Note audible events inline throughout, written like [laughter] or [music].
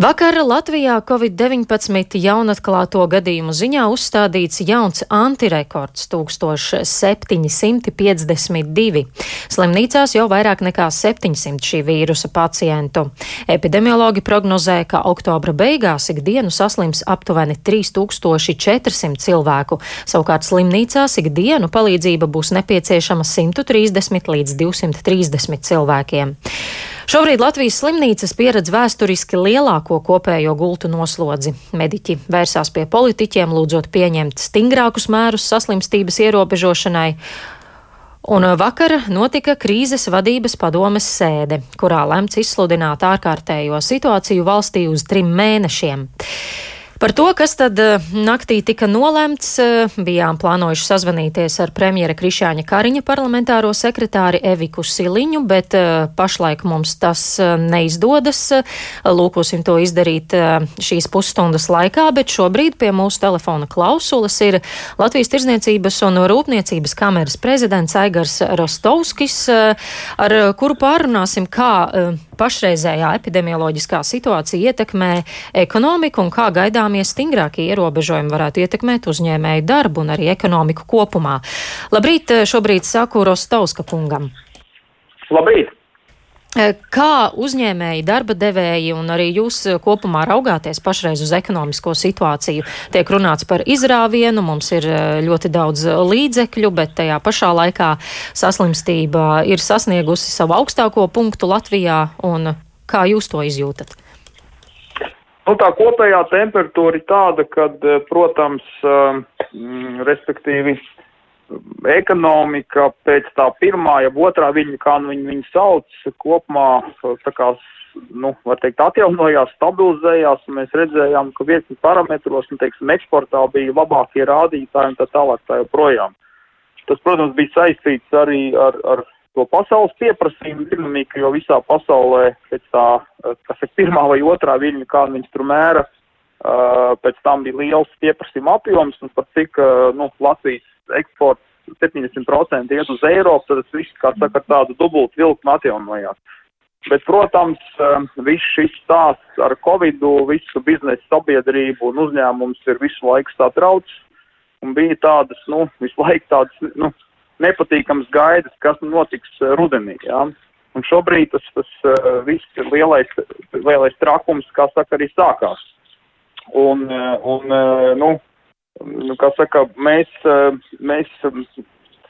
Vakar Latvijā Covid-19 jaunatklāto gadījumu ziņā uzstādīts jauns antirekords - 1752. Slimnīcās jau vairāk nekā 700 šī vīrusa pacientu. Epidemiologi prognozē, ka oktobra beigās ikdienu saslims aptuveni 3400 cilvēku, savukārt slimnīcās ikdienu palīdzība būs nepieciešama 130 līdz 230 cilvēkiem. Šobrīd Latvijas slimnīcas pieredz vēsturiski lielāko kopējo gultu noslodzi. Mediķi vērsās pie politiķiem, lūdzot pieņemt stingrākus mērus saslimstības ierobežošanai. Un vakar notika krīzes vadības padomes sēde, kurā lemts izsludināt ārkārtējo situāciju valstī uz trim mēnešiem. Par to, kas tad eh, naktī tika nolemts, eh, bijām plānojuši sazvanīties ar premjera Krišāņa Kariņa parlamentāro sekretāri Eviku Siliņu, bet eh, pašlaik mums tas neizdodas. Lūkosim to izdarīt šīs pusstundas laikā, bet šobrīd pie mūsu telefona klausulas ir Latvijas Tirzniecības un Rūpniecības kameras prezidents Aigars Rostovskis, ar kuru pārunāsim, kā pašreizējā epidemioloģiskā situācija ietekmē ekonomiku un kā gaidāmies stingrākie ierobežojumi varētu ietekmēt uzņēmēju darbu un arī ekonomiku kopumā. Labrīt, šobrīd saku Rostovska kungam. Labrīt! Eh, kā uzņēmēji, darba devēji un arī jūs eh, kopumā raugāties pašreiz uz ekonomisko situāciju? Tiek runāts par izrāvienu, mums ir eh, ļoti daudz līdzekļu, bet tajā pašā laikā saslimstība ir sasniegusi savu augstāko punktu Latvijā. Kā jūs to izjūtat? Nu, tā kopējā temperatūra ir tāda, ka, protams, respektīvi, ekonomika pēc tā pirmā, ja otrā viņa, kā nu viņi viņu sauc, kopumā tā kā, nu, var teikt, atjaunojās, stabilizējās, un mēs redzējām, ka virkni parametros, nu, teiksim, eksportā bija labākie rādītāji un tā tālāk tā joprojām. Tas, protams, bija saistīts arī ar, ar to pasaules pieprasījumu dinamiku, jo visā pasaulē pēc tā, kas ir pirmā vai otrā viļņa, kā viņas tur mēra, pēc tam bija liels pieprasījuma apjoms, un par cik, nu, Latvijas eksports 70% iet uz Eiropu, tad tas viss, kā saka, tādu dubultu vilkmu atjaunojās. Bet, protams, um, viss šis stāsts ar Covidu, visu biznesa sabiedrību un uzņēmums ir visu laiku satraucis. Un bija tādas, nu, visu laiku tādas, nu, nepatīkamas gaidas, kas notiks uh, rudenī, jā. Un šobrīd tas, tas uh, viss lielais, lielais trakums, kā saka, arī sākās. Un, un nu, nu, kā saka, mēs, eh, mēs um,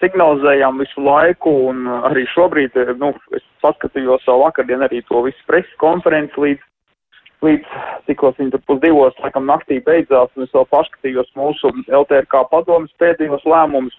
signalizējām visu laiku, un arī šobrīd, eh, nu, es paskatījos savu vakardien arī to visu preses konferenci līdz, līdz tikos viņi tur pusdivos, laikam, naktī beidzās, un es vēl paskatījos mūsu LTRK padomas pēdējos lēmumus.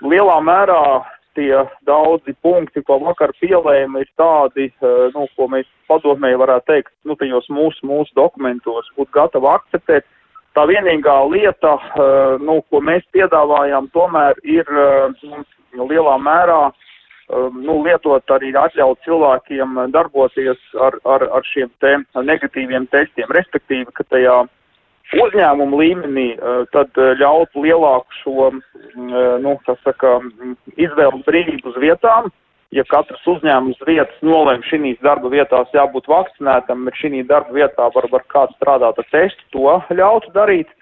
Lielā mērā tie daudzi punkti, ko vakar pielēma, ir tādi, eh, nu, ko mēs padomēji varētu teikt, nu, tajos mūsu, mūsu dokumentos būtu gatavi akceptēt Tā vienīgā lieta, eh, nu, ko mēs piedāvājām, tomēr ir nu, lielā mērā eh, nu, lietot arī atļaut cilvēkiem darboties ar, ar, ar šiem te negatīviem testiem, respektīvi, ka tajā uzņēmumu līmenī tad ļaut lielāku šo, nu, tā saka, izvēles brīvību uz vietām, ja katrs uzņēmums vietas nolēma šīs darba vietās jābūt vakcinētam, bet šī darba vietā var, var kāds strādāt ar testu, to ļautu darīt.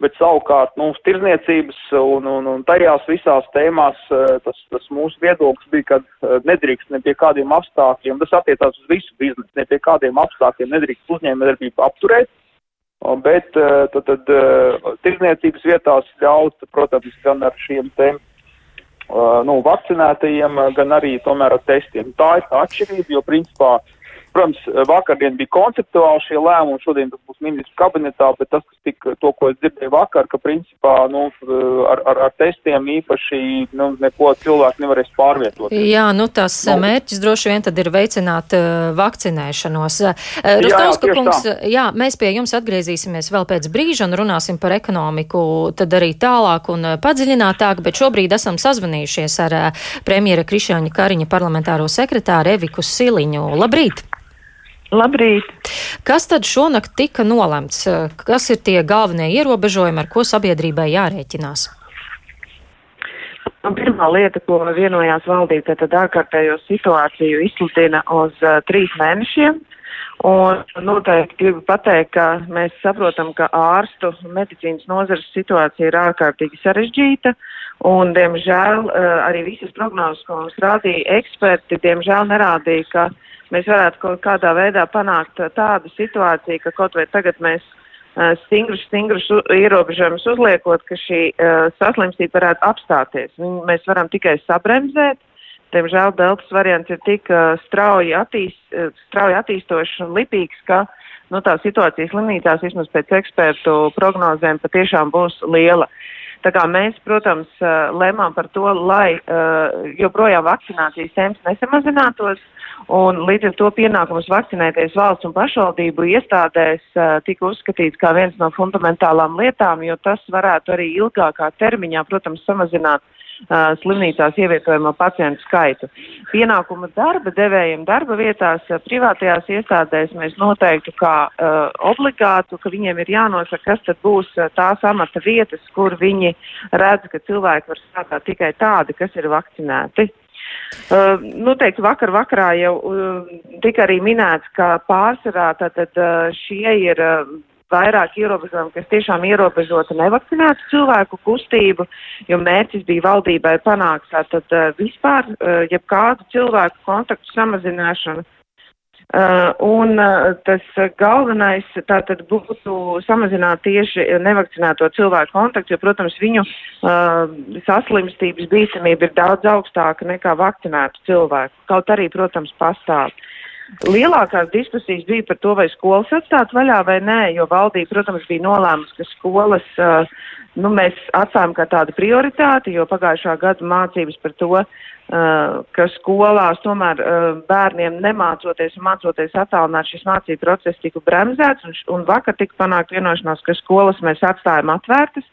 Bet savukārt, nu, tirzniecības un, un, un tajās visās tēmās eh, tas, tas mūsu viedoklis bija, ka eh, nedrīkst ne pie kādiem apstākļiem, tas attiecās uz visu biznesu, ne pie kādiem apstākļiem nedrīkst uzņēmējdarbību apturēt, bet eh, tad, tad tirzniecības vietās ļaut, protams, gan ar šiem tēmām nu, vakcinētajiem, uh, gan arī tomēr ar testiem. Tā ir tā atšķirība, jo principā Protams, vakardien bija konceptuāli šie lēmumi, šodien tas būs ministrs kabinetā, bet tas, kas tika, to, ko es dzirdēju vakar, ka principā, nu, ar, ar, ar testiem īpaši, nu, neko cilvēku nevarēs pārvietot. Jā, nu, tas nu, mērķis droši vien tad ir veicināt uh, vakcinēšanos. Uh, Rostovska kungs, tā. jā, mēs pie jums atgriezīsimies vēl pēc brīža un runāsim par ekonomiku tad arī tālāk un padziļinātāk, bet šobrīd esam sazvanījušies ar uh, premjera Krišāņa Kariņa parlamentāro sekretāru Eviku Siliņu. Labrīt! Labrīt! Kas tad šonakt tika nolemts? Kas ir tie galvenie ierobežojumi, ar ko sabiedrībai jārēķinās? Pirmā lieta, ko vienojās valdība, tad ārkārtējo situāciju izsludina uz uh, trīs mēnešiem. Un noteikti gribu pateikt, ka mēs saprotam, ka ārstu medicīnas nozares situācija ir ārkārtīgi sarežģīta. Un, diemžēl, arī visas prognozes, ko mums rādīja eksperti, diemžēl nerādīja, ka mēs varētu kaut kādā veidā panākt tādu situāciju, ka kaut vai tagad mēs stingrus, stingrus ierobežojumus uzliekot, ka šī uh, saslimstība varētu apstāties. Viņu mēs varam tikai sabremzēt. Diemžēl deltas variants ir tik uh, strauji, attīst, uh, strauji attīstošs un lipīgs, ka nu, tā situācija slimnīcās vismaz pēc ekspertu prognozēm patiešām būs liela. Tā kā mēs, protams, lēmām par to, lai joprojām vakcinācijas temps nesamazinātos, Un līdz ar to pienākums vakcinēties valsts un pašvaldību iestādēs uh, tika uzskatīts kā viens no fundamentālām lietām, jo tas varētu arī ilgākā termiņā, protams, samazināt uh, slimnīcās ievietojamo pacientu skaitu. Pienākumu darba devējiem darba vietās, uh, privātajās iestādēs mēs noteiktu kā uh, obligātu, ka viņiem ir jānosaka, kas tad būs uh, tās amata vietas, kur viņi redz, ka cilvēki var strādāt tikai tādi, kas ir vakcinēti. Uh, noteikti vakar vakarā jau uh, tika arī minēts, ka pārsvarā tātad uh, šie ir uh, vairāk ierobežojumi, kas tiešām ierobežota nevakcinētu cilvēku kustību, jo mērķis bija valdībai panākt tātad uh, vispār uh, jebkādu cilvēku kontaktu samazināšanu Uh, un tas galvenais tātad būtu samazināt tieši nevakcinēto cilvēku kontaktu, jo, protams, viņu saslimstības bīstamība ir daudz augstāka nekā vakcinētu cilvēku. Kaut arī, protams, pastāv. Lielākās diskusijas bija par to, vai skolas atstāt vaļā vai nē, jo valdība, protams, bija nolēmusi, ka skolas uh, nu, mēs atstājam kā tādu prioritāti, jo pagājušā gada mācības par to, uh, ka skolās tomēr uh, bērniem nemācoties un mācoties attālināt šis mācību process tika bremzēts, un, un vakar tika panākt vienošanās, ka skolas mēs atstājam atvērtas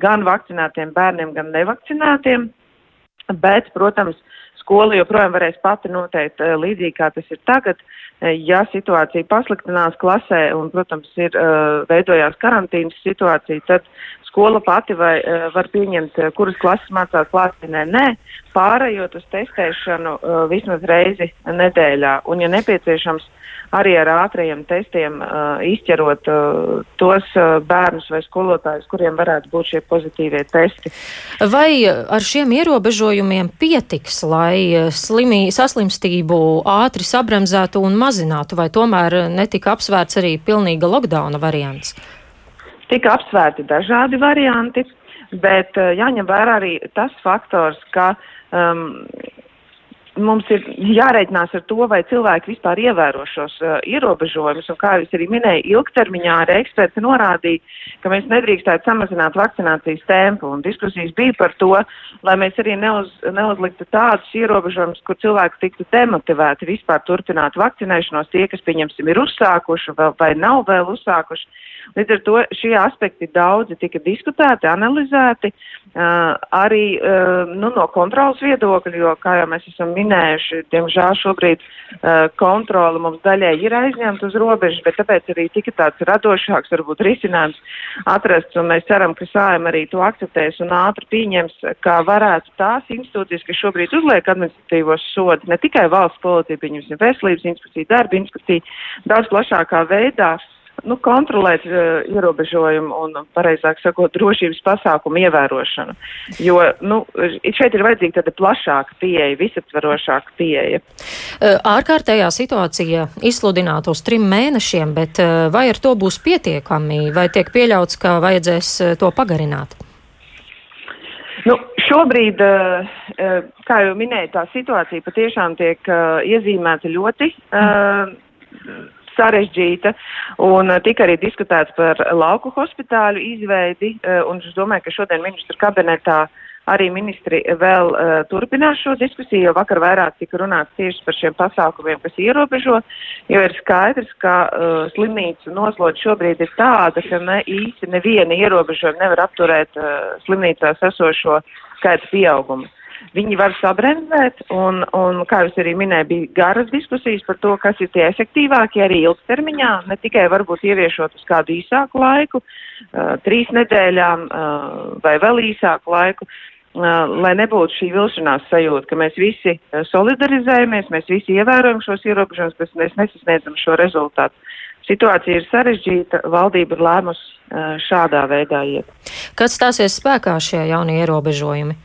gan vakcinētiem bērniem, gan nevakcinētiem. Bet, protams, skola joprojām varēs pati noteikt uh, līdzīgi, kā tas ir tagad. Uh, ja situācija pasliktinās klasē un, protams, ir uh, veidojās karantīnas situācija, tad skola pati vai, uh, var pieņemt, uh, kuras klases mācās klātienē. Nē, pārējot uz testēšanu uh, vismaz reizi nedēļā. Un, ja nepieciešams, arī ar ātrajiem testiem izķerot tos bērnus vai skolotājus, kuriem varētu būt šie pozitīvie testi. Vai ar šiem ierobežojumiem pietiks, lai slimī, saslimstību ātri sabremzētu un mazinātu, vai tomēr netika apsvērts arī pilnīga lockdowna variants? Tika apsvērti dažādi varianti, bet uh, jāņem vērā arī tas faktors, ka um, mums ir jāreikinās ar to, vai cilvēki vispār ievēro šos uh, ierobežojumus. Un, kā jūs arī minēju, ilgtermiņā arī eksperti norādīja, ka mēs nedrīkstētu samazināt vakcinācijas tempu. Un diskusijas bija par to, lai mēs arī neuz, neuzliktu tādus ierobežojumus, kur cilvēki tiktu demotivēti vispār turpināt vakcinēšanos, tie, kas, pieņemsim, ir uzsākuši vai, vai nav vēl uzsākuši. Līdz ar to šie aspekti daudzi tika diskutēti, analizēti, uh, arī uh, nu, no kontrolas viedokļa, jo, kā jau mēs esam minējuši, diemžēl šobrīd uh, kontrola mums daļai ir aizņemta uz robežas, bet tāpēc arī tika tāds radošāks, varbūt risinājums atrasts, un mēs ceram, ka sājam arī to akceptēs un ātri pieņems, kā varētu tās institūcijas, kas šobrīd uzliek administratīvos sodus, ne tikai valsts policija, pieņemsim veselības inspekcija, darba inspekcija, daudz plašākā veidā nu, kontrolēt uh, ierobežojumu un, pareizāk sakot, drošības pasākumu ievērošanu. Jo nu, šeit ir vajadzīga tāda plašāka pieeja, visaptverošāka pieeja. Uh, ārkārtējā situācija izsludināta uz trim mēnešiem, bet uh, vai ar to būs pietiekami, vai tiek pieļauts, ka vajadzēs to pagarināt? Nu, šobrīd, kā jau minēju, tā situācija patiešām tiek iezīmēta ļoti uh, sarežģīta, un eh, tika arī diskutēts par lauku hospitāļu izveidi, eh, un es domāju, ka šodien ministru kabinetā arī ministri vēl uh, turpinās šo diskusiju, jo vakar vairāk tika runāts tieši par šiem pasākumiem, kas ierobežo, jo ir skaidrs, ka uh, slimnīcu noslodze šobrīd ir tāda, ka ne īsti neviena ierobežojuma nevar apturēt uh, slimnīcās esošo skaitu pieaugumu. Viņi var sabremzēt, un, un, kā jūs arī minējāt, bija garas diskusijas par to, kas ir tie efektīvākie arī ilgtermiņā, ne tikai varbūt ieviešot uz kādu īsāku laiku, uh, trīs nedēļām uh, vai vēl īsāku laiku, lai nebūtu šī vilšanās sajūta, ka mēs visi solidarizējamies, mēs visi ievērojam šos ierobežojumus, bet mēs nesasniedzam šo rezultātu. Situācija ir sarežģīta, valdība ir lēmusi šādā veidā iet. Kad stāsies spēkā šie jaunie ierobežojumi?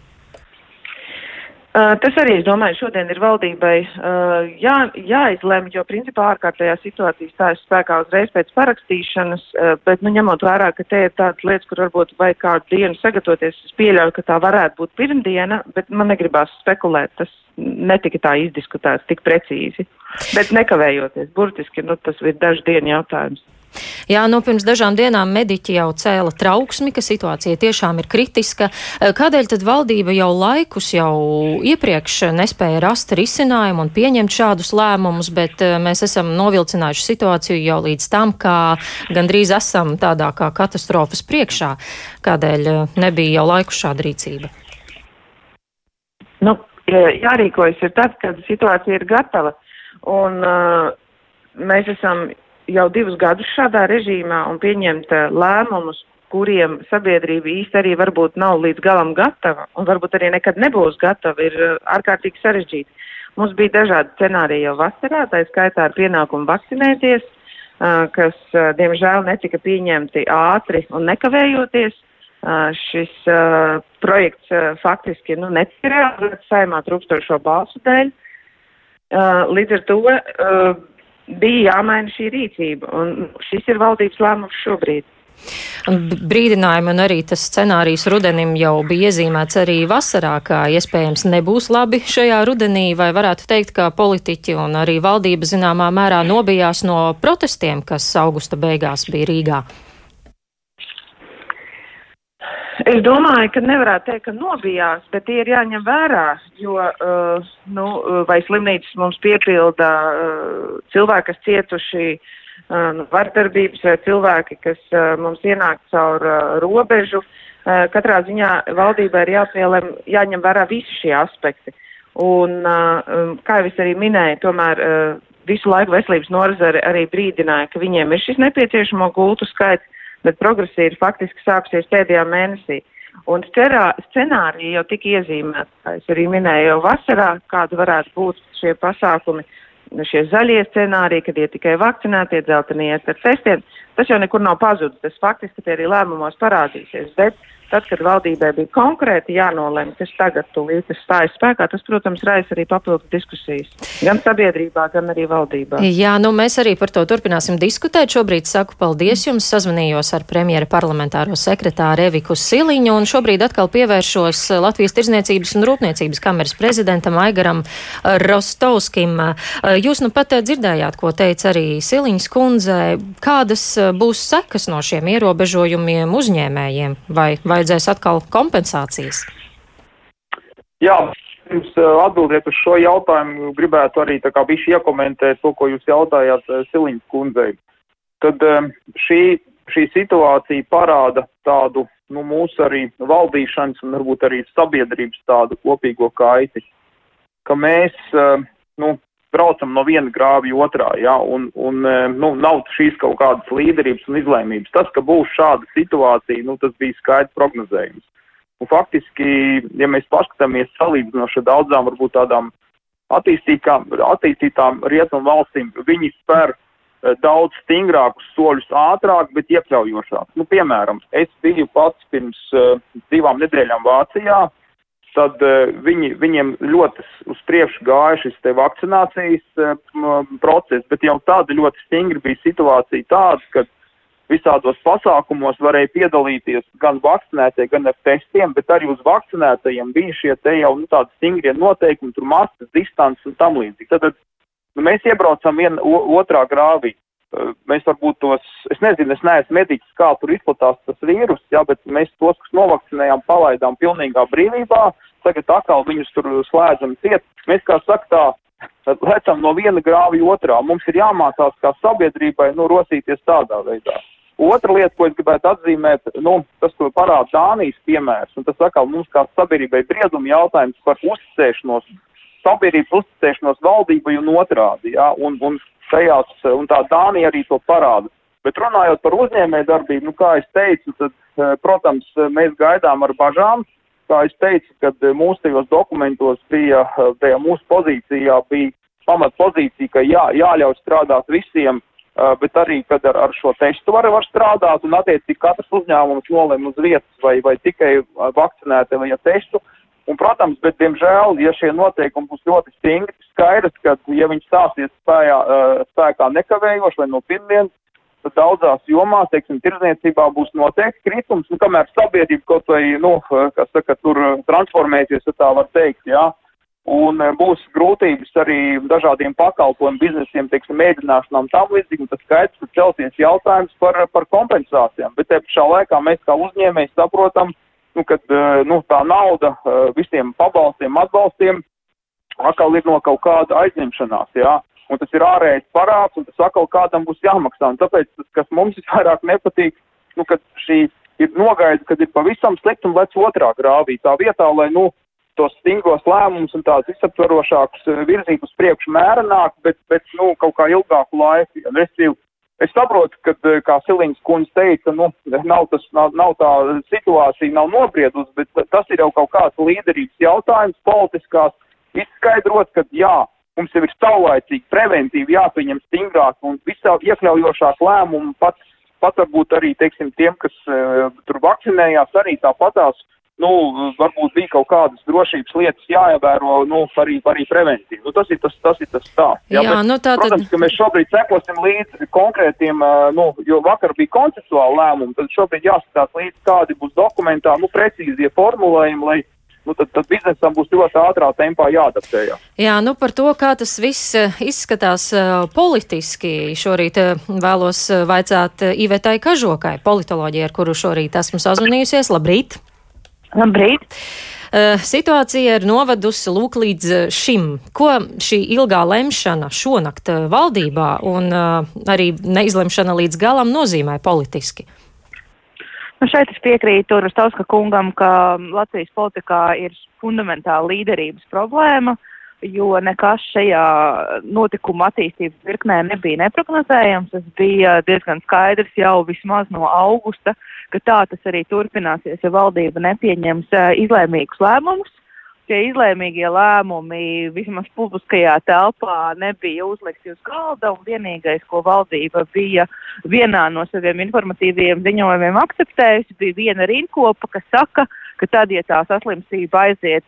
Uh, tas arī, es domāju, šodien ir valdībai uh, jā, jāizlemj, jo principā ārkārtējā situācija stājas spēkā uzreiz pēc parakstīšanas, uh, bet, nu, ņemot vērā, ka te ir tādas lietas, kur varbūt vajag kādu dienu sagatavoties, es pieļauju, ka tā varētu būt pirmdiena, bet man negribās spekulēt, tas netika tā izdiskutēts tik precīzi. Bet nekavējoties, burtiski, nu, tas ir dažu dienu jautājums. Jā, nu pirms dažām dienām mediķi jau cēla trauksmi, ka situācija tiešām ir kritiska. Eh, kādēļ tad valdība jau laikus jau iepriekš nespēja rast risinājumu un pieņemt šādus lēmumus, bet eh, mēs esam novilcinājuši situāciju jau līdz tam, kā gandrīz esam tādā kā katastrofas priekšā. Kādēļ eh, nebija jau laiku šāda rīcība? Nu, jārīkojas ir tad, kad situācija ir gatava. Un, uh, mēs esam jau divus gadus šādā režīmā un pieņemt eh, lēmumus, kuriem sabiedrība īsti arī varbūt nav līdz galam gatava un varbūt arī nekad nebūs gatava, ir eh, ārkārtīgi sarežģīti. Mums bija dažādi scenāriji jau vasarā, tā skaitā ar pienākumu vakcinēties, eh, kas diemžēl netika pieņemti ātri un nekavējoties. Šis projekts faktiski nu, netika realizēts saimā trūkstošo balsu dēļ. Līdz ar to bija jāmaina šī rīcība, un šis ir valdības lēmums šobrīd. Brīdinājumi un arī tas scenārijs rudenim jau bija iezīmēts arī vasarā, kā iespējams nebūs labi šajā rudenī, vai varētu teikt, ka politiķi un arī valdība zināmā mērā nobijās no protestiem, kas augusta beigās bija Rīgā. Es domāju, ka nevarētu teikt, ka nobijās, bet tie ir jāņem vērā, jo, uh, nu, vai slimnīcas mums piepilda uh, cilvēki, kas cietuši uh, vardarbības, vai cilvēki, kas uh, mums ienāk caur uh, robežu. Uh, katrā ziņā valdībai ir jāpielem, jāņem vērā visi šie aspekti. Un, uh, kā jau es arī minēju, tomēr uh, visu laiku veselības norzare arī brīdināja, ka viņiem ir šis nepieciešamo gultu skaits bet progresija ir faktiski sākusies pēdējā mēnesī. Un scerā, scenāriji jau tika iezīmēti, kā es arī minēju, jau vasarā, kāda varētu būt šie pasākumi, šie zaļie scenāriji, kad ir tikai vakcinētie, dzeltenie ar testiem. Tas jau nekur nav pazudis, tas faktiski arī lēmumos parādīsies. Bet Tad, kad valdībai bija konkrēti jānolem, kas tagad tūlīt stājas spēkā, tas, protams, raisa arī papildus diskusijas. Gan sabiedrībā, gan arī valdībā. Jā, nu mēs arī par to turpināsim diskutēt. Šobrīd saku paldies jums. Sazvanījos ar premjera parlamentāro sekretāru Eviku Siliņu un šobrīd atkal pievēršos Latvijas Tirzniecības un Rūpniecības kameras prezidentam Aigaram Rostovskim. Jūs nu pat dzirdējāt, ko teica arī Siliņas kundze. Kādas būs sekas no šiem ierobežojumiem uzņēmējiem? Vai, vai vajadzēs atkal kompensācijas? Jā, pirms uh, atbildēt uz šo jautājumu, gribētu arī tā kā bišķi iekomentēt to, ko jūs jautājāt uh, Siliņas kundzei. Tad um, šī, šī situācija parāda tādu, nu, mūsu arī valdīšanas un varbūt arī sabiedrības tādu kopīgo kaiti, ka mēs, nu, braucam no viena grāvja otrā, jā, un, un nu, nav šīs kaut kādas līderības un izlēmības. Tas, ka būs šāda situācija, nu, tas bija skaidrs prognozējums. Un faktiski, ja mēs paskatāmies salīdzinoši ar daudzām, varbūt tādām attīstītām, rietumu valstīm, viņi spēr eh, daudz stingrākus soļus ātrāk, bet iekļaujošāk. Nu, piemēram, es biju pats pirms uh, divām nedēļām Vācijā, uh, tad uh, viņi, viņiem ļoti uz priekšu gāja šis te vakcinācijas uh, process, bet jau tāda ļoti stingri bija situācija tāda, ka visādos pasākumos varēja piedalīties gan vakcinētie, gan ar testiem, bet arī uz vakcinētajiem bija šie te jau nu, tādi stingrie noteikumi, tur masas, distants un tam līdzīgi. Tad nu, mēs iebraucam vien otrā grāvī. Uh, mēs varbūt tos, es nezinu, es neesmu mediķis, kā tur izplatās tas vīrus, jā, bet mēs tos, kas novakcinējām, palaidām pilnīgā brīvībā, tagad atkal viņus tur slēdzam ciet. Mēs, kā saka, tā lecam no viena grāvja otrā. Mums ir jāmācās kā sabiedrībai, nu, rosīties tādā veidā. Otra lieta, ko es gribētu atzīmēt, nu, tas, ko parāda Dānijas piemērs, un tas atkal mums kā sabiedrībai brieduma jautājums par uzticēšanos, sabiedrības uzticēšanos valdībai un otrādi, jā, un, un šajās, un tā Dānija arī to parāda. Bet runājot par uzņēmē darbību, nu, kā es teicu, tad, eh, protams, mēs gaidām ar bažām, kā es teicu, kad mūsu tajos dokumentos bija, tajā mūsu pozīcijā bija pamatpozīcija, ka jā, jāļauj strādāt visiem, bet arī, kad ar, ar šo testu var, var strādāt un attiecīgi katrs uzņēmums nolem uz vietas vai, vai tikai vakcinēti vai ja testu. Un, protams, bet, diemžēl, ja šie noteikumi būs ļoti stingri, skaidrs, ka, ja viņi stāsies spējā, spēkā nekavējoši vai no pirmdienas, daudzās jomās, teiksim, tirzniecībā būs noteikti kritums, un kamēr sabiedrība kaut vai, nu, kas saka, tur transformēties, ja tā var teikt, jā. Un eh, būs grūtības arī dažādiem pakalpojumu biznesiem, teiksim, mēģināšanām tam līdzīgi, tas skaidrs, ka celties jautājums par, par kompensācijām, bet te pašā laikā mēs kā uzņēmēji saprotam, nu, ka eh, nu, tā nauda eh, visiem pabalstiem, atbalstiem atkal ir no kaut kāda aizņemšanās, jā, un tas ir ārējais parāds, un tas atkal kādam būs jāmaksā, un tāpēc tas, kas mums visvairāk nepatīk, nu, ka šī ir nogaida, kad ir pavisam slikti un lec otrā grāvī, tā vietā, lai, nu, tos stingros lēmumus un tādus visaptvarošākus eh, virzību uz priekšu mērenāk, bet, bet nu, kaut kā ilgāku laiku. Ja, Restīvi, es saprotu, ka, eh, kā Siliņas kundze teica, nu, nav, tas, nav, nav tā situācija, nav nobriedusi, bet tas ir jau kaut kāds līderības jautājums, politiskās, izskaidrot, ka jā, mums jau ir saulaicīgi, preventīvi jāpieņem stingrāk un visā iekļaujošāk lēmumu pats, pat varbūt arī, teiksim, tiem, kas uh, tur vakcinējās, arī tāpatās nu, varbūt bija kaut kādas drošības lietas jāievēro, nu, arī, arī preventīvi. Nu, tas ir tas, tas ir tas stāsts. Jā, jā bet, nu, tā protams, tad... ka mēs šobrīd sekosim līdzi konkrētiem, nu, jo vakar bija konceptuāli lēmumi, tad šobrīd jāskatās līdzi, kādi būs dokumentā, nu, precīzie formulējumi, lai nu, tad, tad biznesam būs ļoti ātrā tempā jāadaptējās. Jā, nu par to, kā tas viss izskatās politiski, šorīt vēlos vaicāt Ivetai Kažokai, politoloģijai, ar kuru šorīt esmu sazvanījusies. Labrīt! Labrīt! Uh, situācija ir novedusi lūk līdz eh, šim. Ko šī ilgā lemšana šonakt eh, valdībā un uh, arī neizlemšana līdz galam nozīmē politiski? Nu šeit es piekrītu Rustauska kungam, ka Latvijas politikā ir fundamentāla līderības problēma, jo nekas šajā notikuma attīstības virknē nebija neprognozējams. Tas bija diezgan skaidrs jau vismaz no augusta, ka tā tas arī turpināsies, ja valdība nepieņems uh, izlēmīgus lēmumus. Tie izlēmīgie lēmumi vismaz publiskajā telpā nebija uzlikti uz galda, un vienīgais, ko valdība bija vienā no saviem informatīviem ziņojumiem akceptējusi, bija viena rinkopa, kas saka, ka tad, ja tā saslimstība aiziet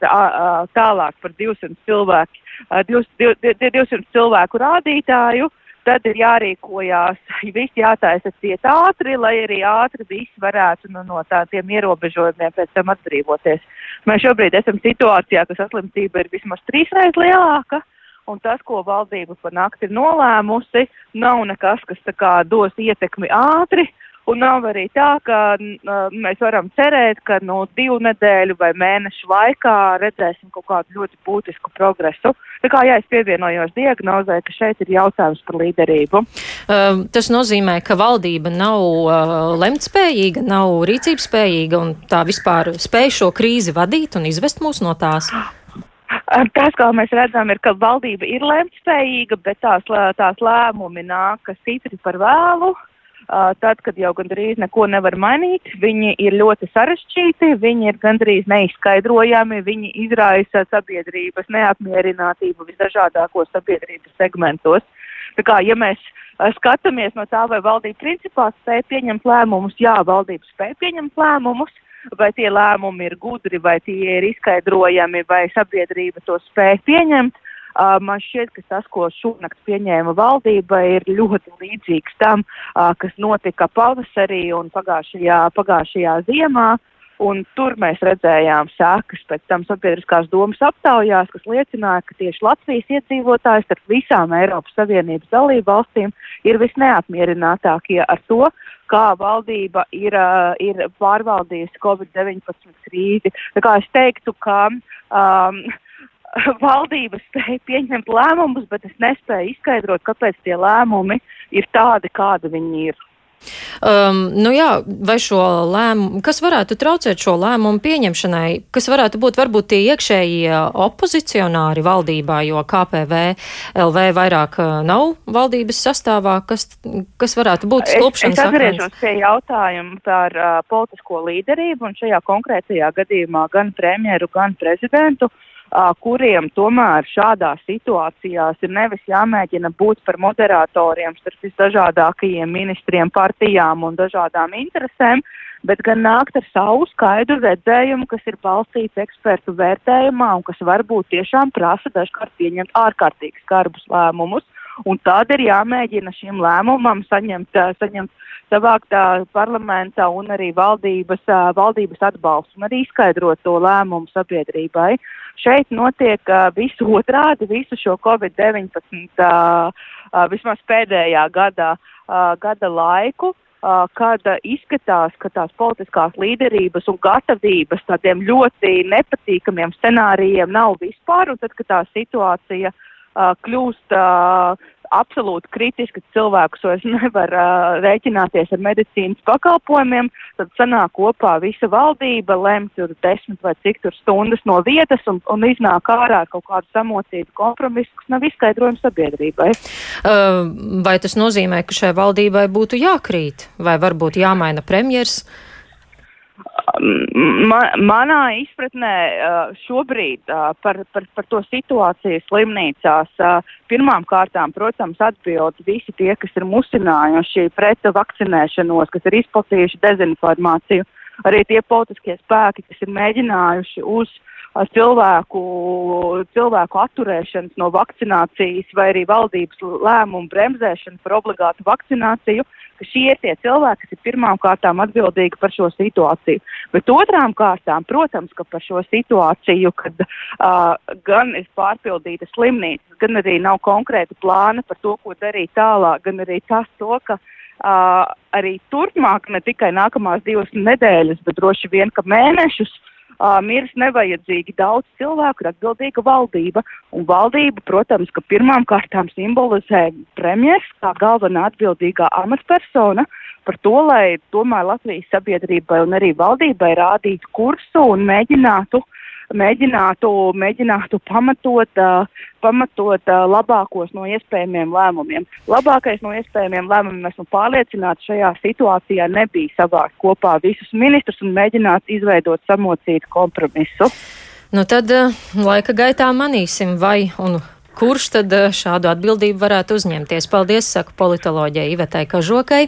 tālāk par 200 cilvēku, a, 200, 200 cilvēku rādītāju, tad ir jārīkojās, [laughs] visi jātaisa ciet ātri, lai arī ātri visi varētu nu, no tādiem ierobežojumiem pēc tam atbrīvoties. Mēs šobrīd esam situācijā, ka saslimtība ir vismaz trīsreiz lielāka. Un tas, ko valdība pa nakti ir nolēmusi, nav nekas, kas kā dos ietekmi ātri, Un nav arī tā, ka mēs varam cerēt, ka no divu nedēļu vai mēnešu laikā redzēsim kaut kādu ļoti būtisku progresu. Tā kā jā, es pievienojos diagnozē, ka šeit ir jautājums par līderību. Uh, tas nozīmē, ka valdība nav uh, lemtspējīga, nav rīcības spējīga un tā vispār spēj šo krīzi vadīt un izvest mūs no tās. Tas, kā mēs redzam, ir, ka valdība ir lemtspējīga, bet tās, tās lēmumi nāk stipri par vēlu. Tad, kad jau gandrīz neko nevar mainīt, viņi ir ļoti sarežģīti, viņi ir gandrīz neizskaidrojami, viņi izraisa sabiedrības neapmierinātību visdažādākos sabiedrības segmentos. Tā kā, ja mēs skatāmies no tā, vai valdība principā spēja pieņemt lēmumus, jā, valdība spēja pieņemt lēmumus, vai tie lēmumi ir gudri, vai tie ir izskaidrojami, vai sabiedrība to spēja pieņemt. Man šķiet, ka tas, ko šonakt pieņēma valdība, ir ļoti līdzīgs tam, kas notika pavasarī un pagājušajā, pagājušajā ziemā. Un tur mēs redzējām sēkas pēc tam sabiedriskās domas aptaujās, kas liecināja, ka tieši Latvijas iedzīvotājs starp visām Eiropas Savienības dalību valstīm ir visneapmierinātākie ar to, kā valdība ir, ir pārvaldījusi Covid-19 krīzi. Tā kā es teiktu, ka um, [laughs] valdība spēja pieņemt lēmumus, bet es nespēju izskaidrot, kāpēc tie lēmumi ir tādi, kādi viņi ir. Um, nu jā, vai šo lēmumu, kas varētu traucēt šo lēmumu pieņemšanai, kas varētu būt varbūt tie iekšējie opozicionāri valdībā, jo KPV LV vairāk uh, nav valdības sastāvā, kas, kas varētu būt akmens? Es, es atgriežos pie jautājuma par uh, politisko līderību un šajā konkrētajā gadījumā gan premjeru, gan prezidentu. Uh, kuriem tomēr šādās situācijās ir nevis jāmēģina būt par moderatoriem starp visdažādākajiem ministriem, partijām un dažādām interesēm, bet gan nākt ar savu skaidru redzējumu, kas ir balstīts ekspertu vērtējumā un kas varbūt tiešām prasa dažkārt pieņemt ārkārtīgi skarbus lēmumus. Un tad ir jāmēģina šim lēmumam saņemt, saņemt savākt parlamenta un arī valdības, valdības atbalstu un arī izskaidrot to lēmumu sabiedrībai. Šeit notiek uh, visu otrādi, visu šo Covid-19 uh, uh, vismaz pēdējā gada, uh, gada laiku. Uh, kad uh, izskatās, ka tās politiskās līderības un gatavības tādiem ļoti nepatīkamiem scenārijiem nav vispār, un tad, kad tā situācija uh, kļūst uh, absolūti kritiski cilvēkus vairs nevar uh, rēķināties ar medicīnas pakalpojumiem, tad sanāk kopā visa valdība, lem tur desmit vai cik tur stundas no vietas un, un iznāk ārā ar kaut kādu samocītu kompromisu, kas nav izskaidrojums sabiedrībai. Uh, vai tas nozīmē, ka šai valdībai būtu jākrīt vai varbūt jāmaina premjers? Uh, Ma, manā izpratnē šobrīd par, par, par to situāciju slimnīcās pirmām kārtām, protams, atbild visi tie, kas ir musinājuši pret vakcinēšanos, kas ir izplatījuši dezinformāciju, arī tie politiskie spēki, kas ir mēģinājuši uz cilvēku, cilvēku atturēšanas no vakcinācijas vai arī valdības lēmumu bremzēšanu par obligātu vakcināciju. Ka šie ir tie cilvēki, kas ir pirmām kārtām atbildīgi par šo situāciju. Bet otrām kārtām, protams, ka par šo situāciju, kad uh, gan ir pārpildīta slimnīca, gan arī nav konkrēta plāna par to, ko darīt tālāk, gan arī tas, to, ka uh, arī turpmāk, ne tikai nākamās divas nedēļas, bet droši vien, ka mēnešus uh, mirs nevajadzīgi daudz cilvēku, ir atbildīga valdība. Un valdība, protams, ka pirmām kārtām simbolizē premjers kā galvenā atbildīgā amatpersona par to, lai tomēr Latvijas sabiedrībai un arī valdībai rādītu kursu un mēģinātu uh, mēģinātu, mēģinātu pamatot, uh, pamatot uh, labākos no iespējamiem lēmumiem. Labākais no iespējamiem lēmumiem, esmu pārliecināta, šajā situācijā nebija savākt kopā visus ministrus un mēģināt izveidot samocītu kompromisu. Nu tad laika gaitā manīsim, vai un kurš tad šādu atbildību varētu uzņemties. Paldies, saku politoloģijai Ivetai Kažokai.